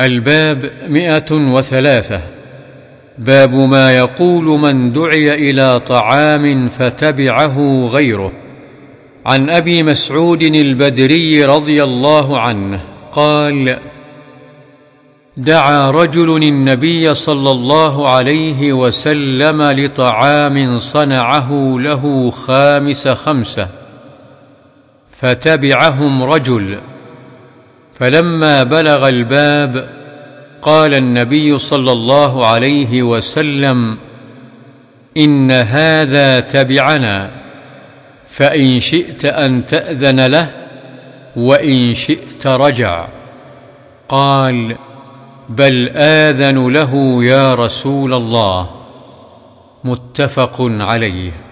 الباب مئة وثلاثة. باب ما يقول من دعي إلى طعام فتبعه غيره. عن أبي مسعود البدري رضي الله عنه قال دعا رجل النبي صلى الله عليه وسلم لطعام صنعه له خامس خمسة فتبعهم رجل فلما بلغ الباب قال النبي صلى الله عليه وسلم إن هذا تبعنا فإن شئت أن تأذن له وإن شئت رجع. قال بل آذن له يا رسول الله. متفق عليه.